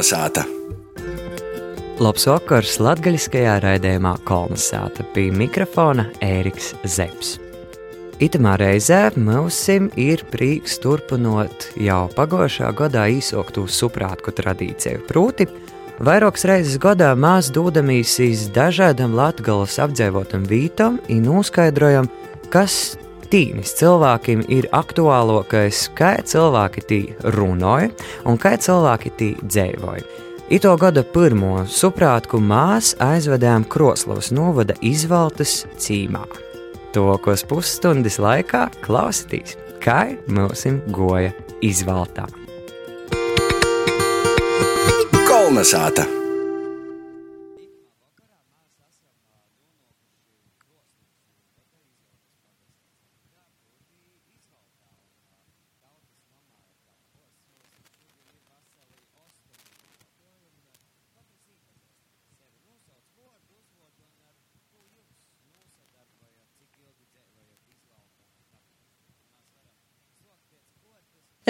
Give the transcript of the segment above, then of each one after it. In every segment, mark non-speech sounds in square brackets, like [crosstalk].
Kolnesāta! Labs vakars latgaļiskajā raidījumā Kolnesāta pie mikrofona Ēriks Zepsi. Itamā reizē mums ir prieks turpinot jau pagājušā gadā īsoktu suprātku tradīciju. Proti, vairākas reizes gadā mēs dodamies uz dažādām latgabalas apdzīvotam vītam un noskaidrojam, kas tīnis cilvēkiem ir aktuālākais, kā cilvēki tī runāja un kā cilvēki tī dzīvoja. Ito gada pirmo suprātku mēs aizvedām Kroslovas novada izvaltas cīmā. Tokos pusstundas laikā klausītīs, kā mūsim goja izvaltā. Kolnesāta!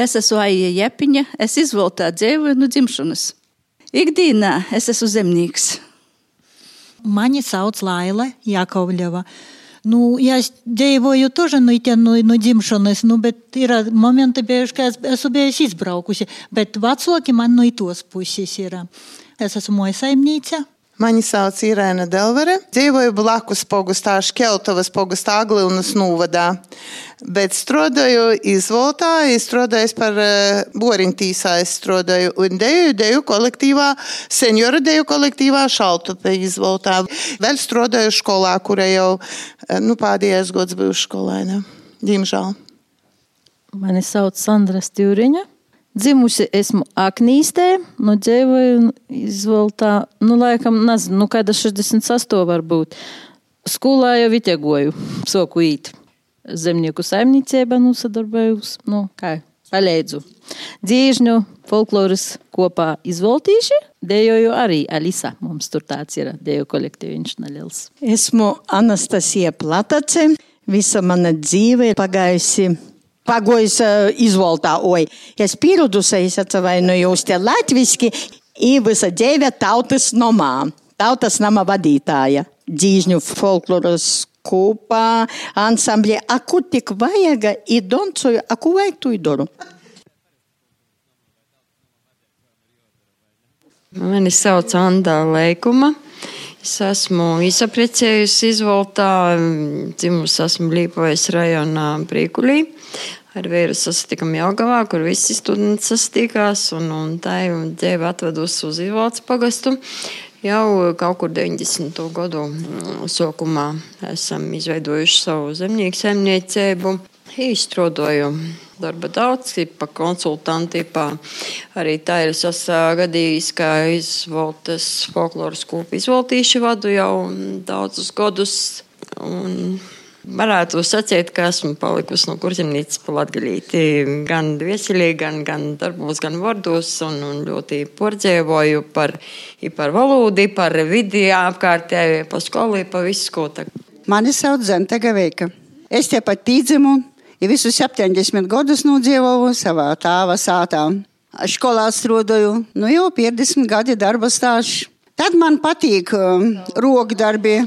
Es esmu Aija Jepiņa, es izvoltā dzīvoju nu, no dzimšanas. Ikdienā es esmu zemnieks. Mani sauc Laila Jakovļeva. Nu, ja es dzīvoju toži nu, no, nu, no dzimšanas, nu, bet ir uh, momenti, bieži, ka es esmu bijusi izbraukusi. Bet vecāki man no nu, tos puses ir. Es esmu moja saimnīca, Mani sauc Irēna Delvere. Dzīvoju blakus pogastā Škeltovas pogastā Aglīnas novadā. Bet strādāju izvoltā, strādāju par uh, Borintīsā, strādāju un deju, deju kolektīvā, senioru deju kolektīvā Šaltupe izvoltā. Vēl strādāju skolā, kurai jau, nu, pēdējais gads bijuši skolēna. Diemžēl. Mani sauc Sandra Stjūriņa. Dzimusi esmu Aknīstē, nu dzīvoju izvoltā, nu laikam, nezinu, nu kāda 68 varbūt. Skolā jau vitiegoju, soku īt. Zemnieku saimniecība, nu sadarbojos, nu kā, palēdzu. Dzīžņu folkloras kopā izvoltīši, dejoju arī Alisa, mums tur tāds ir, deju kolektīviņš neliels. Esmu Anastasija Platace, visa mana dzīve ir pagājusi pagojis izvoltā, oi, es pierudusies atavainojos te latviski, i visa dzīve tautas nomā, tautas nama vadītāja, dzīžņu folkloras kopā, ansambļi, aku tik vajaga, i doncoju, aku vajag tu idoru. Mani sauc Andā Leikuma. Es esmu izaprecējusi izvoltā, dzimusi esmu Līpojas rajonā Brīkulī. Ar vīru sastikam Jelgavā, kur visi studenti sastīkās, un, un tā jau dēva atvedusi uz izvaldes pagastu. Jau kaut kur 90. gadu sākumā esam izveidojuši savu zemnieku saimniecību. Izstrādāju darba daudz, pa konsultanti, pa arī tā ir sagadījis, ka izvoltas folkloras kūpu izvoltīšu vadu jau daudzus gadus. Un Varētu sacīt, ka esmu palikusi no kurzemnīcas pa latgalīti gan viesilī, gan, gan darbos, gan vārdos, un, un ļoti pordzēvoju par, par valodu, par vidi apkārtējo, pa skolu, pa visu ko. Mani sauc Zente Gaveika. Es te pat pīdzimu, ja visus 70 gadus nodzīvoju savā tāva sātā. Skolā strādāju, nu jau 50 gadi darba stāsts. Tad man patīk um, rokdarbi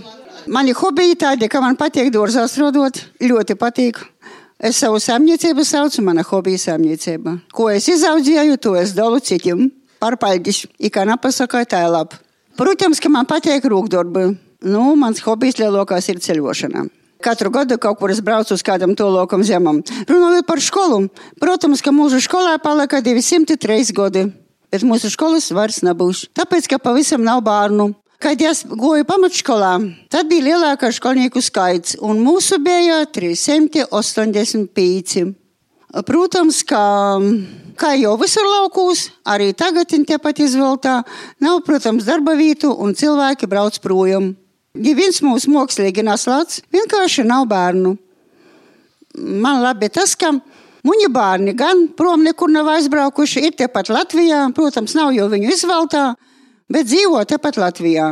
Mani hobiji tādi, ka man patīk dārzā strādāt, ļoti patīk. Es savu saimniecību saucu mana hobija saimniecība. Ko es izaudzēju, to es dalu citiem. Pārpaļģis, ikā napasakā tā labi. Protams, ka man patīk rūkdarbi. Nu, mans hobijs lielākās ir ceļošana. Katru gadu kaut kur es braucu uz kādam tolokam zemam. Runājot par skolu, protams, ka mūsu skolā palika 203 gadi. Bet mūsu skolas vairs nebūs. Tāpēc, ka pavisam nav bērnu. Kad es gāju pamatskolā, tad bija lielākais skolnieku skaits, un mūsu bija 385. Protams, ka, kā jau visur laukos, arī tagad tepat izvēltā, nav, protams, darba vietu, un cilvēki brauc projām. Ja viens mūsu mākslīgi neslēdz, vienkārši nav bērnu. Man labi tas, ka Muņa bērni gan prom nekur nav aizbraukuši, ir tepat Latvijā, protams, nav jau viņu izvēltā bet dzīvo tepat Latvijā.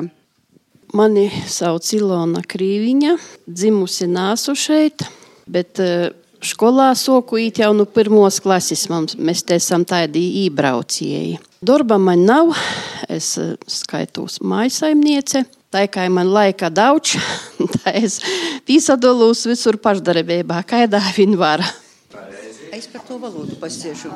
Mani sauc Ilona Krīviņa, dzimusi nāsu šeit, bet uh, skolā soku īt jau no pirmos klases. Mēs te esam tādi ībraucēji. Darba man nav, es eh, skaitos mājasaimniece. Tā kā man laika daudz, [laughs] tā es pīsadalos visur pašdarbībā, kādā vien var. Es par to valodu pasiešu.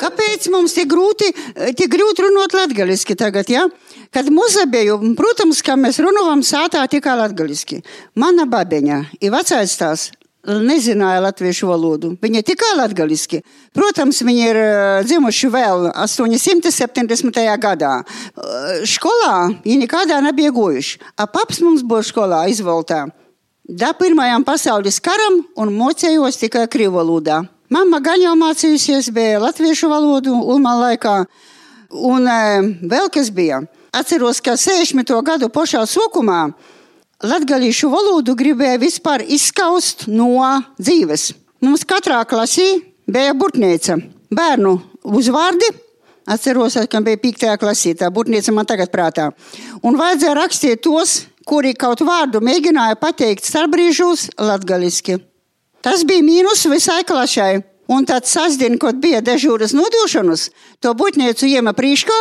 Kāpēc mums tik grūti, tik grūti runāt latgaliski tagad, ja? Kad mūsu biju, protams, ka mēs runājam sātā tikai latgaliski. Mana babeņa ir vecais tās nezināja latviešu valodu. Viņa tikai latgaliski. Protams, viņi ir dzimuši vēl 870. gadā. Skolā viņi nekādā nebija gojuši. A paps mums bija skolā izvaltā. Da pirmajam pasaules karam un mocējos tikai krievu valodā. Mama gan jau mācījusies, bija latviešu valodu Ulmā laikā. Un vēl kas bija? Atceros, ka 60. gadu pašā sokumā latgalīšu valodu gribēja vispār izskaust no dzīves. Mums katrā klasī bija burtnīca, bērnu uzvārdi. Atceros, ka bija 5. klasī, tā burtnīca man tagad prātā. Un vajadzēja rakstīt tos, kuri kaut vārdu mēģināja pateikt starpbrīžos latgaliski. Tas bija mīnus visai klašai. Un tad sasdien, kad bija dežūras nodošanas, to būtnieku iema prīškā,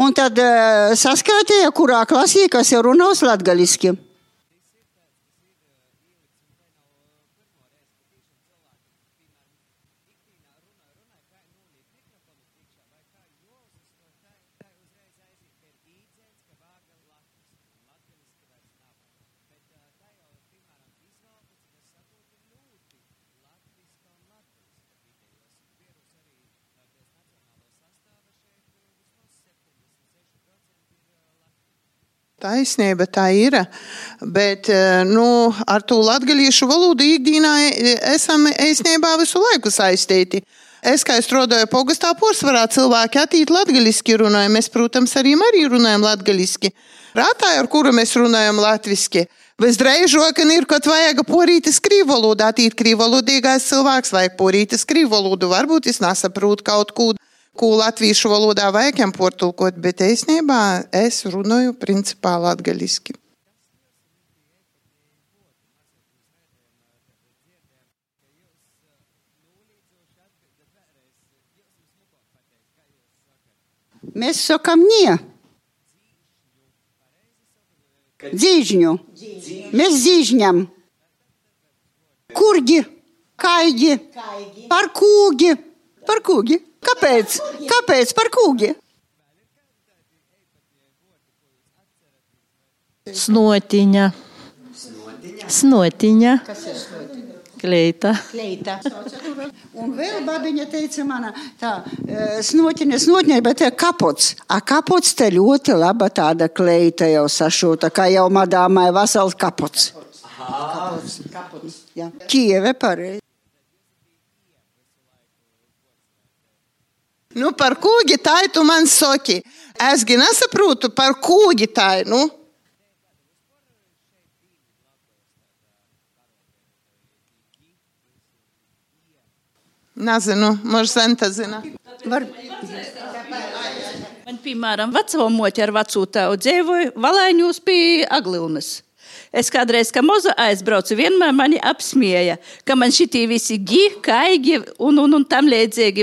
un tad uh, saskaitīja, kurā klasī, kas jau runās latgaliski. Taisnība tā ir. Bet nu, ar to latviešu valodu ikdienā esam īstenībā visu laiku saistīti. Es kā strādāju pogastā, porcelānā cilvēki attīstīt latviešu runājumu. Mēs, protams, arī, arī runājam latviešu. Rātāji, ar kuru mēs runājam latviešu. Visdrīzāk ir, kad vajag porītis krīvu valodu, attīstīt krīvu valodīgais cilvēks, vajag porītis krīvu valodu. Varbūt es nesaprotu kaut ko ko latviešu valodā vajag portulkot, bet īstenībā es runāju principā latgaļiski. Mēs sakām, nie. Dzīžņu. Mēs dzīžņam. Kurgi, kaigi, par kūgi, par kūgi. Kāpēc? Kāpēc par kūgi? Snotiņa. Snotiņa. Kleita. Kleita. Un vēl babiņa teica man, tā snotiņa, snotiņa, bet tā kapots. A kapots te ļoti laba tāda kleita jau sašūta, kā jau madāmai vesels kapots. Kapots. kapots. Jā. Kieve pareizi. Nu, par kūgi tā tu man saki. Es gan nesaprotu, par kūgi tā ir. Nu. Nezinu, možda Senta zina. Var... Man, piemēram, vecāmoķi ar vecu tēvu dzīvoja Valaiņos pie Aglilnas. Es kādreiz, kad maza aizbraucu, vienmēr mani apsmieja, ka man šitie visi gi, kaigi un, un, un tam līdzīgi.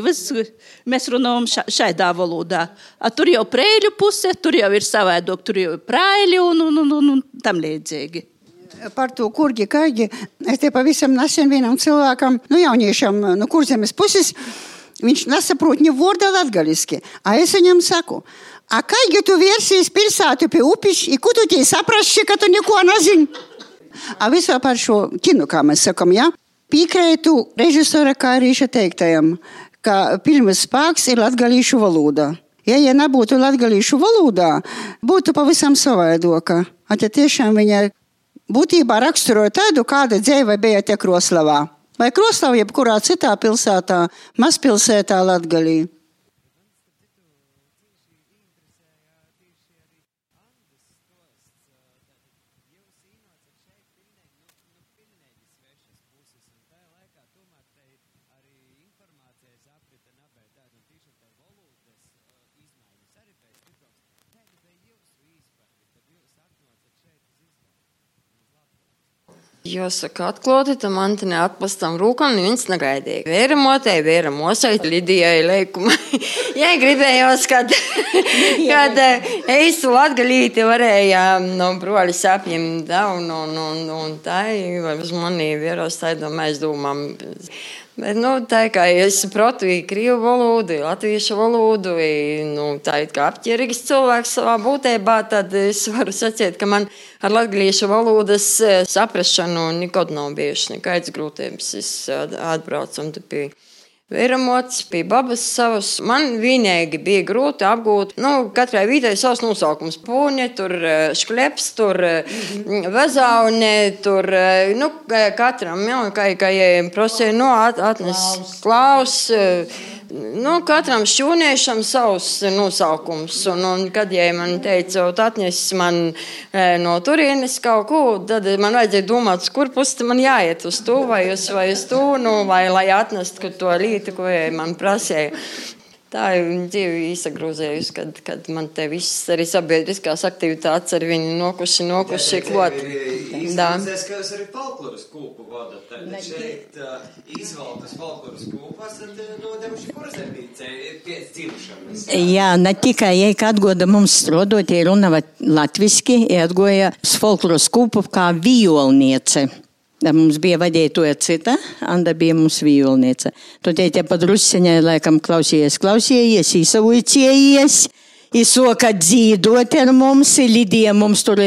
Mēs runājam ša, šādā valodā. A, tur jau prēļu puse, tur jau ir savādāk, tur jau ir prāļi un, un, un, un, un tam līdzīgi. Par to kurgi, kaigi. Es te pavisam nesen vienam cilvēkam, nu jauniešam, no kurzemes puses, viņš nesaprot ne vārdu latgaliski. A es viņam saku, A kā jau tu vērsies pilsētu pie upes, un ko tu tie saprasti, ka tu neko nezini? A vispār par šo kinu, kā mēs sakam, ja? Piekrītu režisora Kārīša teiktajam, ka filmas spēks ir latgalīšu valoda. Ja, ja nebūtu latgalīšu valodā, būtu pavisam savaidoka. Atja tiešām viņa būtībā raksturoja tādu, kāda dzīve bija tie Kroslavā. Vai Kroslavā, jebkurā citā pilsētā, mazpilsētā Latgalī. Jāsaka, atklāti tam Antoni atpastam rūkam, neviens negaidīja. Vēra motei, vēra mosai, Lidijai leikumai. [laughs] Jā, gribējos, kad, [laughs] kad eistu latgalīti varēja no broļa sapņiem daun un, un, un tā, vai uz mani vieros tādā mēs domām. Bet, nu, tā kā es saprotu, krievu valodu, latviešu valodu, nu, tā ir kā apģērbīgs cilvēks savā būtībā, tad es varu sacīt, ka man ar latviešu valodas saprašanu nekad nav bijušas nekādas grūtības. Es atbraucu un tu pie. Vēramots pie babas savas. Man vienīgi bija grūti apgūt, nu, katrai vītai savs nosaukums. Pūņa, tur škleps, tur vezaune, tur, nu, katram, jau, kā, kā, prasīja, nu, atnes klaus. klaus Nu, katram šūniešam savs nosaukums. Un, un, kad ja man teica, atnes man e, no turienes kaut ko, tad man vajadzēja domāt, kur pusi man jāiet uz to vai uz, vai uz to, nu, vai, lai atnestu to līti, ko man prasīja. Tā ir dzīve izsagrūzējusi, kad, kad man te viss arī sabiedriskās aktivitātes ar viņu nokuši, nokuši klot. Jā, ka jūs arī folkloras kūpu vadat. Tad šeit uh, izvalkas folkloras kūpas, tad nodevuši kurzemīcē pēc dzimšanas. Jā, ne tikai, ja atgoda mums strodot, ja runa latviski, ja atgoja folkloras kūpu kā violniece. Mums bija vadītāja cita, Anna bija mums vīlniece. Tu teici, padrusciņai laikam klausījies, klausījies, īsavujcējies, īsoka dzīdot ar mums, Lidija mums tur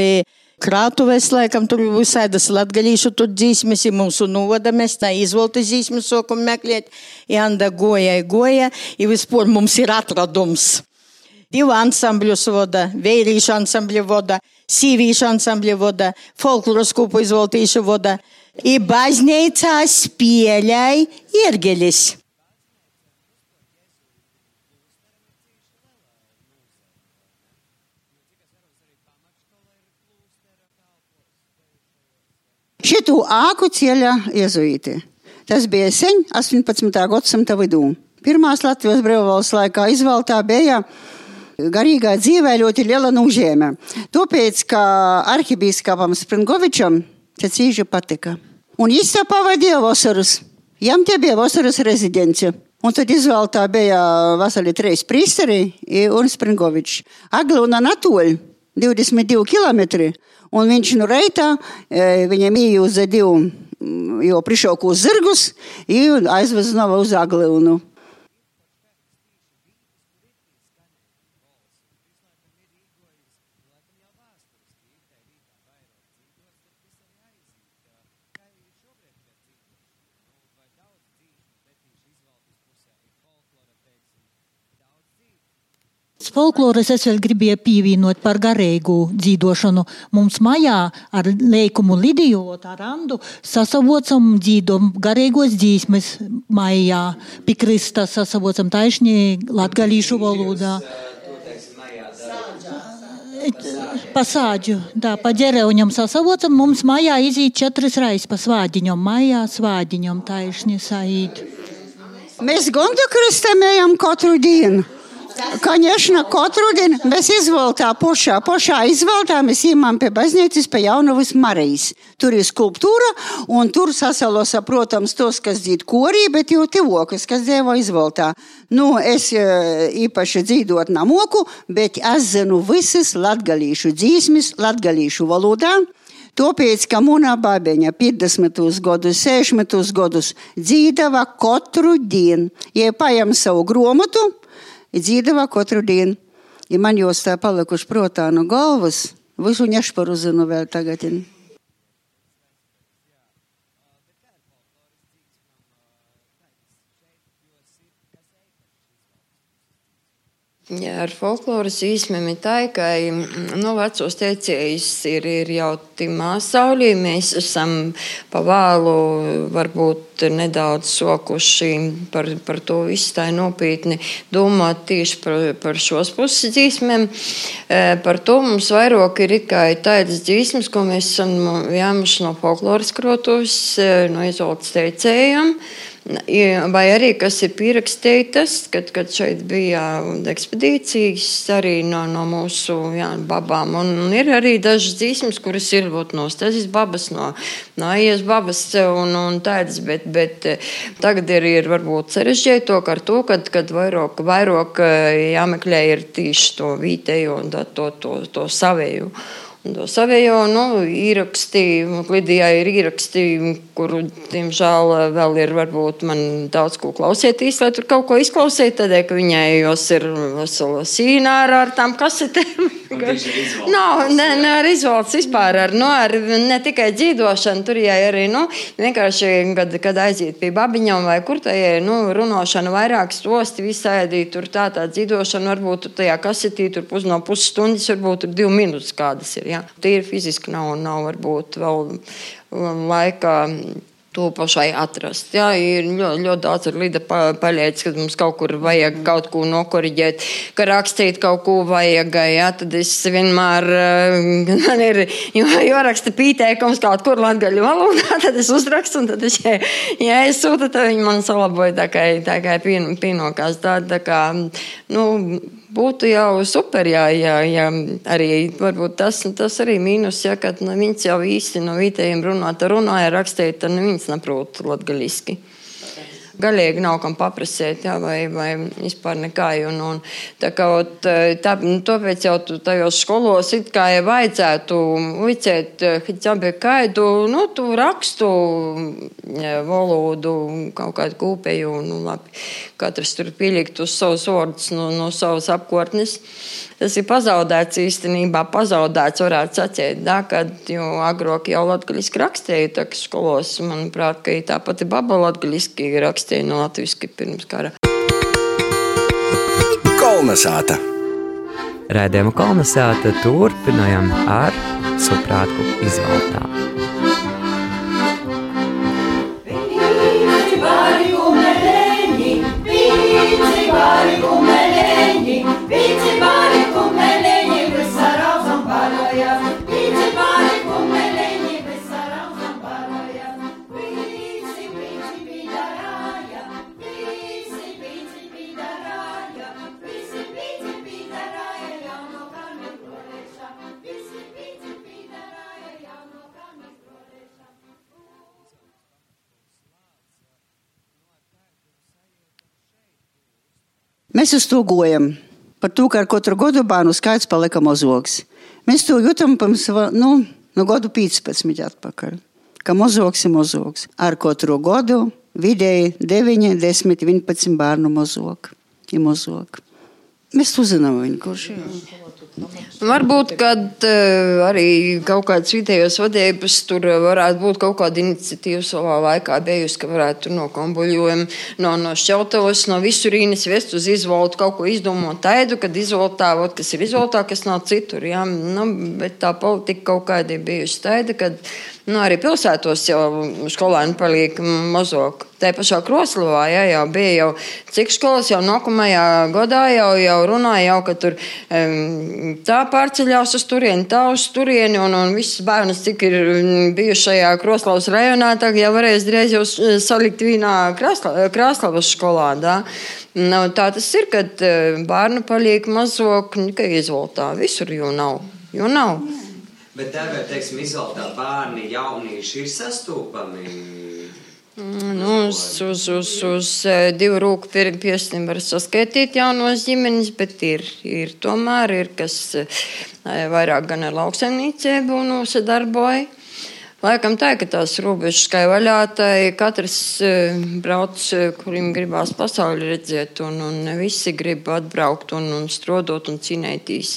krātuves, laikam tur visādas latgalīšu tur dzīsmes, ir mūsu novada, mēs tā izvolta dzīsmes sokam meklēt, Anda goja, goja, ir vispār mums ir atradums. Divu ansambļus vada, vērīšu ansambļu vada, sīvīšu ansambļu vada, folkloras kupu izvoltīšu vada i baznīcā spēlēja iergelis. Šitu āku ceļa iezuīti. Tas bija sen 18. gadsimta vidū. Pirmās Latvijas brīvvalsts laikā izvēltā bija garīgā dzīvē ļoti liela nožēme. Tāpēc, ka arhibīskapam Springovičam tas īži patika. Un tā pavadīja vasaras. Jām tie bija vasaras rezidence. Un tad izvēlētā bija vasarī trīs prīsteri un Springovičs. Agluna Natoļ 22 km. Un viņš nu reitā, viņam ījūza divu jau prišauku zirgus, un aizvez no uz Aglunu. Folkloras es vēl gribēju pievienot par garīgu dzīvošanu. Mums mājā ar leikumu Lidijot, ar Andu sasavocam dzīdom garīgos dzīsmes mājā. Pie Krista sasavocam taišņi latgalīšu valodā. Pasāģu, tā pa ģereuņam sasavocam, mums mājā izīt četras reizes pa svādiņam, mājā svādiņam taišņi saīt. Mēs gondu kristamējam katru dienu. Конечно, катру день mēs izvēlētā pašā, pašā izvēlētā mēs iemām pie baznīcas pie Jaunavas Marijas. Tur ir skulptūra un tur sasalosa, protams, tos, kas dzīt korī, bet jau tivokas, kas dzēvo izvēlētā. Nu, es īpaši dzīdot namoku, bet es zinu visas latgalīšu dzīsmes, latgalīšu valodā. Tāpēc, ka mūna babeņa 50. gadus, 60. gadus dzīdava katru dienu, ja paņem savu gromotu, dzīdavā katru dienu. Ja man jūs tā palikuši prātā no galvas, visu nešparu zinu vēl tagad. Jā, ar folkloras īsmēm ir tā, ka nu, vecos teicējus ir, ir jau timā saulī. Mēs esam pavēlu varbūt nedaudz sokuši par, par to visu tā nopietni domāt tieši par, par šos puses dzīsmēm. E, par to mums vairāk ir kā tādas dzīsmes, ko mēs esam jāmuši no folkloras krotos, e, no izoltas teicējiem. Vai arī kas ir pierakstītas, kad, kad šeit bija ekspedīcijas arī no, no mūsu jā, babām. Un, un ir arī dažas dzīsmas, kuras ir no stazijas babas, no, no aies babas un, un tādas, bet, bet tagad ir, ir varbūt sarežģīto ar to, kad, kad vairāk, vairāk jāmeklē ir tieši to vītējo un to, to, to, to savēju. To savējo nu, īrakstīju, Lidijā ir īrakstīju, kuru, diemžēl, vēl ir varbūt man daudz ko klausieties, lai tur kaut ko izklausītu, tādēļ, ka viņai jos ir vesela sīnā ar tām kasetēm. Nav, ne, ne ar izvaldes vispār, ar, nu, ar ne tikai dzīvošanu, tur jā, arī, nu, vienkārši, kad, kad aiziet pie babiņām vai kur tā ir, nu, runošana vairāk stosti, visādi, tur tā tā dzīvošana, varbūt tur tajā kasetī, tur pus no pusstundas, varbūt tur divi minūtes kādas ir. Ja? Tīri fiziski nav, nav varbūt vēl laika to pašai atrast. Jā, ir ļoti, ļoti daudz Lida paļēts, kad mums kaut kur vajag kaut ko nokoriģēt, ka rakstīt kaut ko vajag, jā, tad es vienmēr, [laughs] man ir jāraksta pīteikums kaut kur latgaļu valodā, [laughs] tad es uzrakstu, un tad es, ja es sūtu, tad viņi man salaboja tā kā, tā kā pienokās. Tā, tā kā, nu, būtu jau super, ja, ja, ja arī tas, tas arī mīnus, ja, kad nu, viņš jau īsti no vietējiem runāt, runāja, rakstīja, tad nu, viņš neprot latgaļiski galīgi nav kam paprasīt, jā, vai, vai vispār nekā. Un, un, tā kā, tā, nu, tāpēc jau tajos skolos it kā jau vajadzētu vicēt hijabi kaidu, nu, tu rakstu valodu, kaut kādu kūpēju, nu, labi, katrs tur pielikt uz savus vārdus no, no savas apkārtnes tas ir pazaudēts īstenībā. Pazaudēts, varētu sacīt, da, kad agrāk jau latviešu rakstīja, tā kā skolos, manuprāt, ka tā pati baba latviešu rakstīja no latviešu pirms kara. Kolnesāta! Rēdījuma kolonizāta turpinājam ar suprātku izvēlētām. Mēs uz to gojam. Par to, ka ar katru gadu bērnu skaits palika mazāks. Mēs to jūtam pirms nu, no gadu 15 atpakaļ. Ka mazāks ir mazāks. Ar katru gadu vidēji 9, 10, 11 bērnu mazāk. Ir mazāk. Mēs uzzinām viņu, kurš ir. Varbūt, kad uh, arī kaut kādas vidējos vadības tur varētu būt kaut kāda iniciatīva savā laikā bijusi, ka varētu no kombuļojuma, no, no šķeltavas, no visurīnes vest uz izvoltu kaut ko izdomot taidu, kad izvoltā, ot, kas ir izvoltā, kas nav citur. Jā. Nu, bet tā politika kaut kāda ir bijusi taida, kad Nu, arī pilsētos jau skolēni paliek mazāk. Tā pašā Kroslovā ja, jau bija jau cik skolas jau nākamajā gadā jau, jau runāja, jau, ka tur um, tā pārceļās uz turieni, tā uz turieni, un, un visas bērnas, cik ir bijuši šajā Kroslovas rajonā, tagad jau varēs drīz jau salikt vienā Kraslavas skolā. Da? Nu, tā tas ir, kad bērnu paliek mazāk, tikai izvoltā. Visur jau nav. Jo nav. Bet tev, teiksim, izvēlētā bērni, jaunieši ir sastopami. Mm, nu, uz, uz, uz, uz divu rūku pirkstiem var saskaitīt jaunos ģimenes, bet ir, ir tomēr ir, kas vairāk gan ar lauksaimniecību nosadarboja. Laikam tā, ka tās robežas kā vaļā, tai katrs brauc, kurim gribās pasauli redzēt, un, un visi grib atbraukt un, un strodot un cīnēties.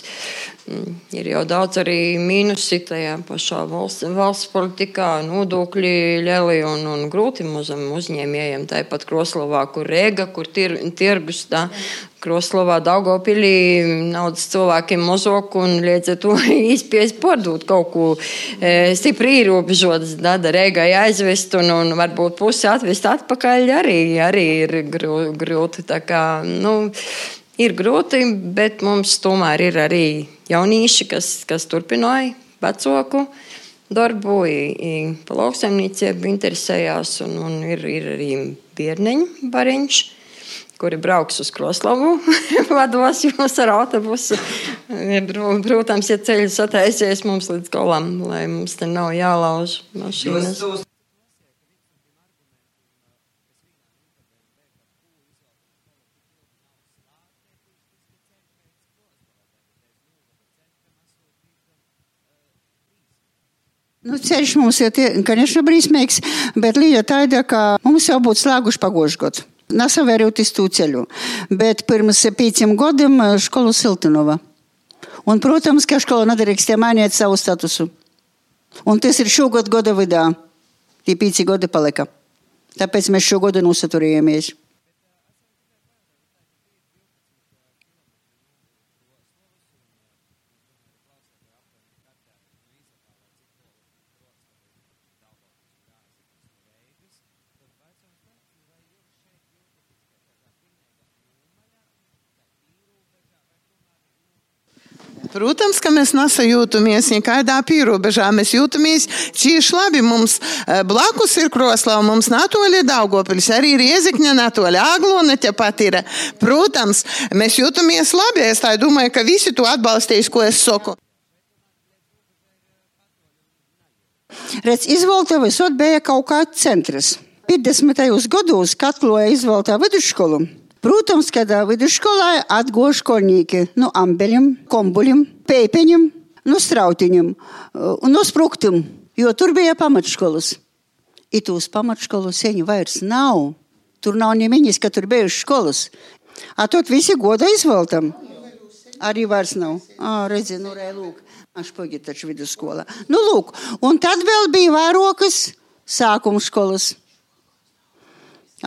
Mm, ir jau daudz arī mīnusi tajā pašā valsts, valsts politikā, nodokļi lieli un, un grūti mazam uzņēmējiem. Tāpat Kroslovā, kur Rēga, kur tir, tirgus, tā, Kroslovā, Daugopilī naudas cilvēkiem mazāk un līdz ar to [laughs] izspiest pārdot kaut ko e, stipri ierobežotas, tāda Rēgai aizvest un, un varbūt pusi atvest atpakaļ arī, arī ir grūti. Kā, nu, ir grūti, bet mums tomēr ir arī jaunieši, kas, kas turpināja vecāku darbu, i, i pa lauksaimniecību interesējās, un, un ir, ir arī bērniņu bariņš kuri brauks uz Kroslavu, [laughs] vados jūs ar autobusu. Protams, ja ceļi sataisies mums līdz galam, lai mums te nav jālauž mašīnas. Nu, ceļš mums ir, tie, конечно, brīsmīgs, bet līdz ar tādu, ka mums jau būtu slēguši pagošu gadu gadā. Nesavērot uz to ceļu. Bet pirms pieciem gadiem skolu Siltinova. Un, protams, ka skola nedrīkst mainīt savu statusu. Un tas ir šogad gada vidā. Tie pieci gadi palika. Tāpēc mēs šo gadu nosaturējāmies. Protams, ka mēs nesajūtamies nekādā pierobežā. Mēs jūtamies cieši labi. Mums blakus ir Kroslava, mums natoļi Daugopils, arī Riezikņa natoļi Aglona tepat ir. Protams, mēs jūtamies labi. Es tā domāju, ka visi to atbalstīs, ko es saku. Redz, izvēlta visot bija kaut kāds centrs. 50. gados katloja izvēltā vidusskolu. Protams, kad vidusskolā atgoja skolnieki no ambeļiem, kombuļiem, pēpeņiem, no strautiņiem un no spruktim, jo tur bija pamatskolas. Itūs pamatskolu seņu vairs nav. Tur nav nemiņas, ka tur bijušas skolas. A tot visi goda izvaltam. Arī vairs nav. Ā, redzi, nu rē, lūk. Aš pagi taču vidusskolā. Nu, lūk. Un tad vēl bija vairokas sākuma skolas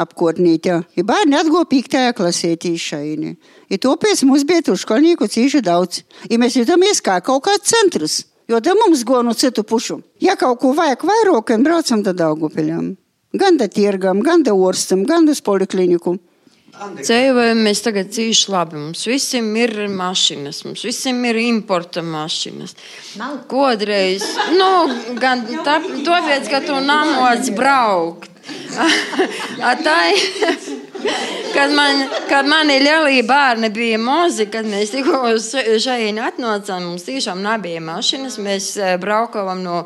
apkārtnītē. Ja bērni atguva piektajā klasē tīšaini. Ja tāpēc mums bija tur skolnieku cīši daudz. Ja mēs jutāmies kā kaut kāds centrs, jo te mums go no citu pušu. Ja kaut ko vajag vairāk, braucam da Daugupiļam. Gan da tirgam, gan da orstam, gan uz polikliniku. Ceļojam mēs tagad cīši labi. Mums visiem ir mašīnas, mums visiem ir importa mašīnas. Kodreiz, nu, gan tā, tāpēc, ka tu namots braukt. Tā ir. Kad, man, kad mani lielie bērni bija mazi, kad mēs tikko šeit atnācām, mums tiešām nebija mašīnas. Mēs braukājām no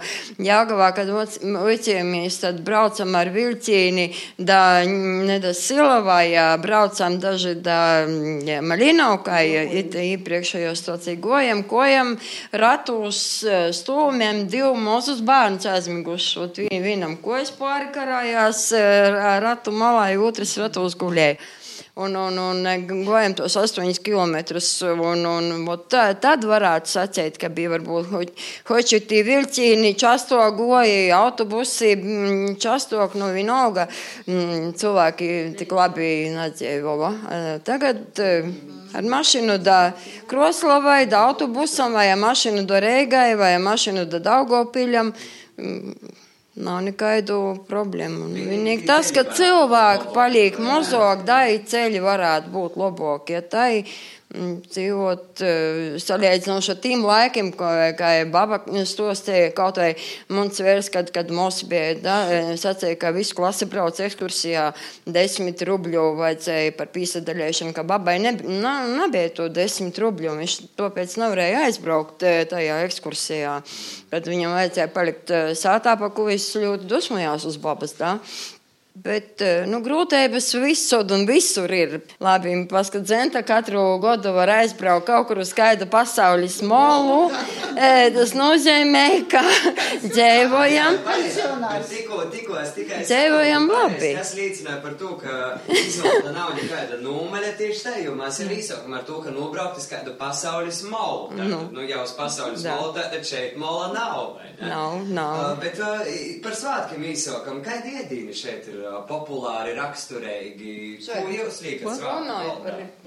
Jāgavā, kad vicījāmies, tad braucam ar vilcieni da, ne da Silavai, braucam daži da Malinovkai, iepriekšējo staciju gojam, kojam ratus stūmiem divu mazus bērnus aizmiguši. Vienam kojas pāri karājās ratu malā, otrs ratus gulēja. Un, un, un gājām tos astoņus kilometrus. Un, un, tā, tad varētu sacīt, ka bija varbūt hoči tie vilcieni, často goja, autobusi, častok, nu vienalga. Cilvēki tik labi nedzīvo. Tagad ar mašīnu da Kroslavai, da autobusam, vai ar mašīnu da Reigai, vai ar mašīnu da Daugopiļam. Nav nekādu problēmu. Vienīgi tas, ka cilvēki paliek mazāk, dai ceļi varētu būt labākie. Ja tai dzīvot salīdzinoši ar tiem laikiem, kā baba stostīja kaut vai mums vērs, kad, kad mums bija, da, sacīja, ka visu klasi brauc ekskursijā, desmit rubļu vajadzēja par pīsadaļēšanu, ka babai ne, na, nebija to desmit rubļu, viņš tāpēc nevarēja aizbraukt tajā ekskursijā, kad viņam vajadzēja palikt sātā, pa ko viss ļoti dusmojās uz babas, tā. Bet eh, nu, grūtības visur un visur ir. Labi, paskat, Zenta katru gadu var aizbraukt kaut kur uz skaidu pasaules molu. E, tas nozīmē, ka [laughs] dzīvojam. Tikko, tikko es tikai dzīvojam labi. Tas liecināja par to, ka izvēlta nav nekāda numele tieši tā, jo mēs ir izsaukam ar to, ka nobraukt uz kādu pasaules molu. Tad, nu, nu, jau uz pasaules da. molu, tad šeit mola nav. Nav, nav. Uh, bet uh, par svētkiem izsaukam, kādi iedīni šeit ir? Populāri, raksturīgi. Ko jūs liekat?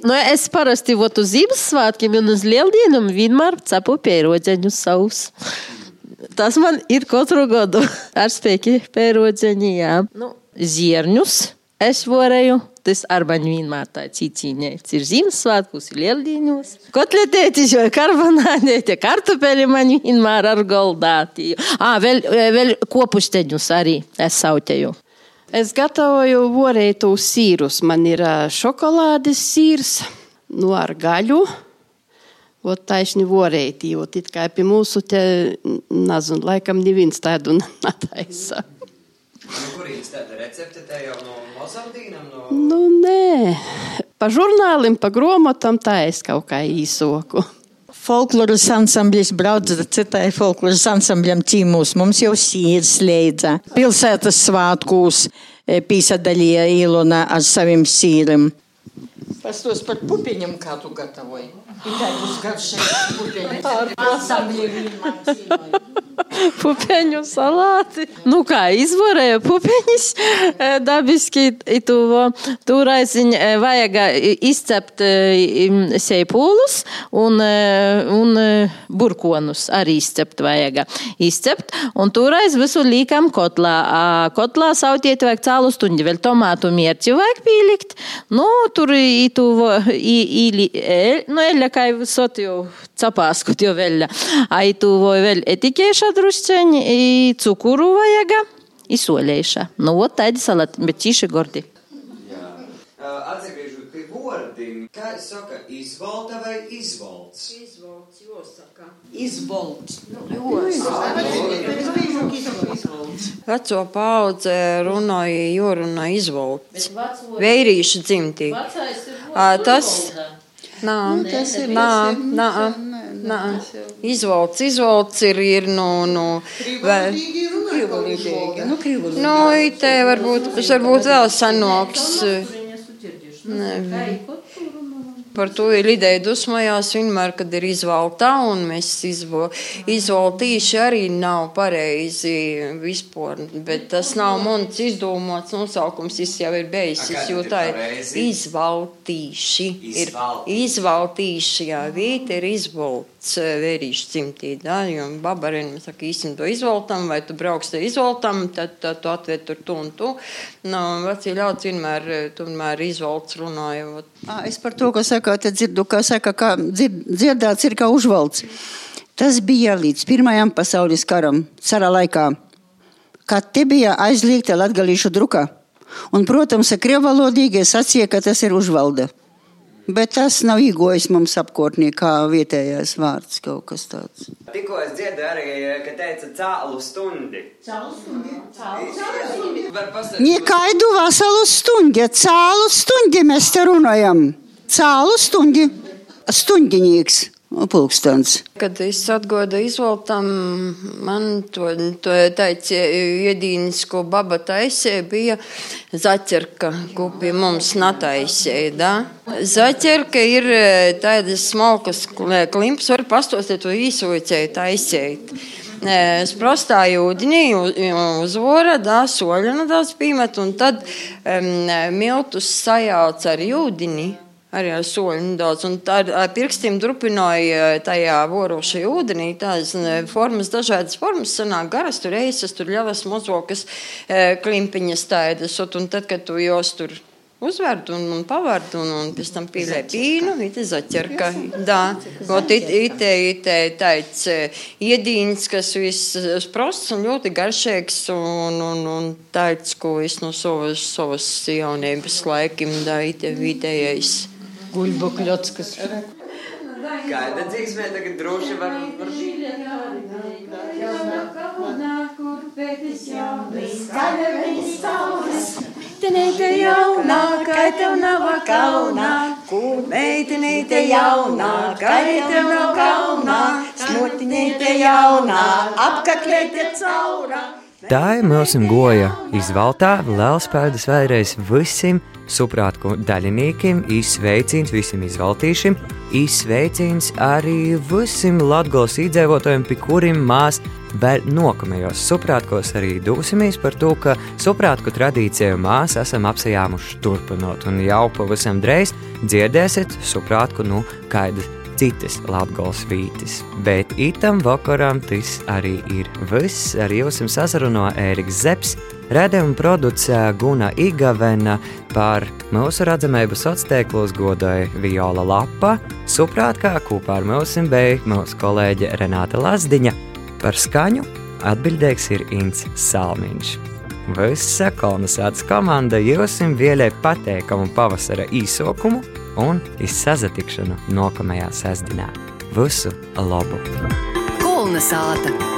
Nu, es parasti vot uz Ziemassvētkiem un uz Lieldienām vienmēr cepu pierodziņu savus. Tas man ir katru gadu [laughs] ar spēki pierodziņi, jā. Nu, zierņus es varēju tas ar mani vienmēr tāds cīcīņēts. Ir Ziemassvētkos, ir lieldīņos. Kotletētis vai karbonādēti, kartupeļi man vienmēr ar goldāti. Ā, vēl, vēl kopusteņus arī es sautēju. Es gatavoju vorētu sīrus. Man ir šokolādes sīrs, nu ar gaļu. Ot taisni vorēti, jo it kā pie mūsu te, nezinu, laikam neviens tādu netaisa. Nu, kurīgs tāda recepte te jau no Mozambīnam? No... Nu, nē, pa žurnālim, pa gromotam tā es kaut kā īsoku. Folkloras ansamblis brauc ar citai folkloras ansambļam cīmūs. Mums jau sīrs leidza. Pilsētas svātkūs e, pīsadaļīja Ilona ar saviem sīrim. Pastos par pupiņam, kā tu gatavoji. Ir tādus garšīgus pupiņus. Ar ansambļiem. [laughs] Pupeņu salāti. Nu kā, izvarēja pupeņus e, dabiski. Tuvo, tūraisiņ e, vajag izcept e, seipūlus un, un burkonus arī izcept vajag. Izcept un tūrais visu līkam kotlā. Kotlā sautiet vajag cālu stundi, vēl tomātu mierci vajag pīlikt. Nu, tur ituvo, i, i, el, nu, eļļa, kā visot jau capāskot jau vēl. Aituvo vēl etikēša drusceņi, i cukuru vajaga, i solēša. Nu, ot tādi salati, bet tīši gordi. Atgriežot pie vārdiem, kā es saku, izvalta vai izvalts? Izvalts, jāsaka. Izvolts. Veco paudze runāja, jorunā izvolts. Veirīšu dzimtī. Ā, Tas, nā, nā, nā, nā. Izvolts, izvolts ir, ir, nu, nu, vai. Nu, krīvulīgi. Nu, te varbūt, varbūt vēl sanoks. Ne, Par to ir ideja dusmojās vienmēr, kad ir izvaltā, un mēs izvo, izvaltīši arī nav pareizi vispār, bet tas nav mans izdomāts nosaukums, tas jau ir beidzis, jo tā ir izvaltīši. Izvaltīši. jā, vīte ir izvalts eh, vērīšu cimtī, da, jo babarēni saka, īsim to izvaltam, vai tu brauks te izvaltam, tad, tad tu atviet tur tu un tu. Nu, vecie ļauts vienmēr, eh, tomēr vot, Ā, Es par to, ko saka, te dzirdu, kā saka, kā dzird, dzirdēts ir kā užvalds. Tas bija līdz Pirmajam pasaules karam, cara laikā, kad te bija aizliegta latgalīšu druka. Un, protams, krievalodīgie sacīja, ka tas ir užvalda. Bet tas nav iegojis mums apkārtnī kā vietējais vārds kaut kas tāds. Tikko es dzirdēju arī, ka teica cālu stundi. Cālu stundi? Var pastāstīt. Nekaidu veselu stundi, cālu stundi mēs te runājam. Cālu stundi, stundinīgs, pulkstens. Kad es atgodu izvaltam, man to, to teica iedīnis, ko baba taisīja, bija zaķerka, ko pie mums nataisīja, da? Zaķerka ir eh, tādas smalkas kl- klimps, var pastostīt to īsojicēju taisīt. Sprostā ūdenī uz- uz vora, da, soļa nedaudz pīmet, un tad um, miltus sajauc ar ūdeni. Arī ar soļu nedaudz, un tā ar pirkstiem drupināja tajā vorošajā ūdenī. Tās eh, formas, dažādas formas, sanāk garas, tur eisas, tur ļavas mozokas, eh, klimpiņas tādas, un tad, kad tu jos tur uzvērtu un, un pavārtu, un, un pēc tam pīlē pīnu, it zaķerka, dā, ot, it, ite, ite, tāds eh, iedīns, kas viss sprosts un ļoti garšīgs, un, un, un tāds, ko es no savas, savas jaunības laikim, dā, ite, vitējais. Guļbu kļots, kas. Kāda dzīsmē tagad droši var, var Meitenīte jaunā, kā tev nav kaunā, kur meitenīte jaunā, kā tev nav kaunā, smutinīte jaunā, apkaklēte caurā. Tā ir mūsu goja izvaltā, liels paldies vēlreiz visiem suprātku daļiniekiem, izsveicins visiem izvaltīšiem, izsveicins arī visiem latgals iedzīvotājiem, pie kuriem mēs vēl nokamajos suprātkos arī dosimies par to, ka suprātku tradīciju mēs esam apsajāmuši turpinot, un jau pavisam drīz dzirdēsiet suprātku nu kādas citas latgals vītis. Bet itam vakaram tas arī ir viss, ar jums sasarunā Ēriks Zepsi, Redzējumu producēja Guna Igavena, par mūsu redzamību sociālos godoja Viola Lapa, suprātkā kopā ar mums bija mūsu kolēģe Renāta Lazdiņa. Par skaņu atbildīgs ir Inns Salmiņš. Visa kolonizācijas komanda jums vēlēja pateikamu pavasara īsokumu un izsazatikšanu nākamajā sestdienā. Visu labu! Kolnesāta!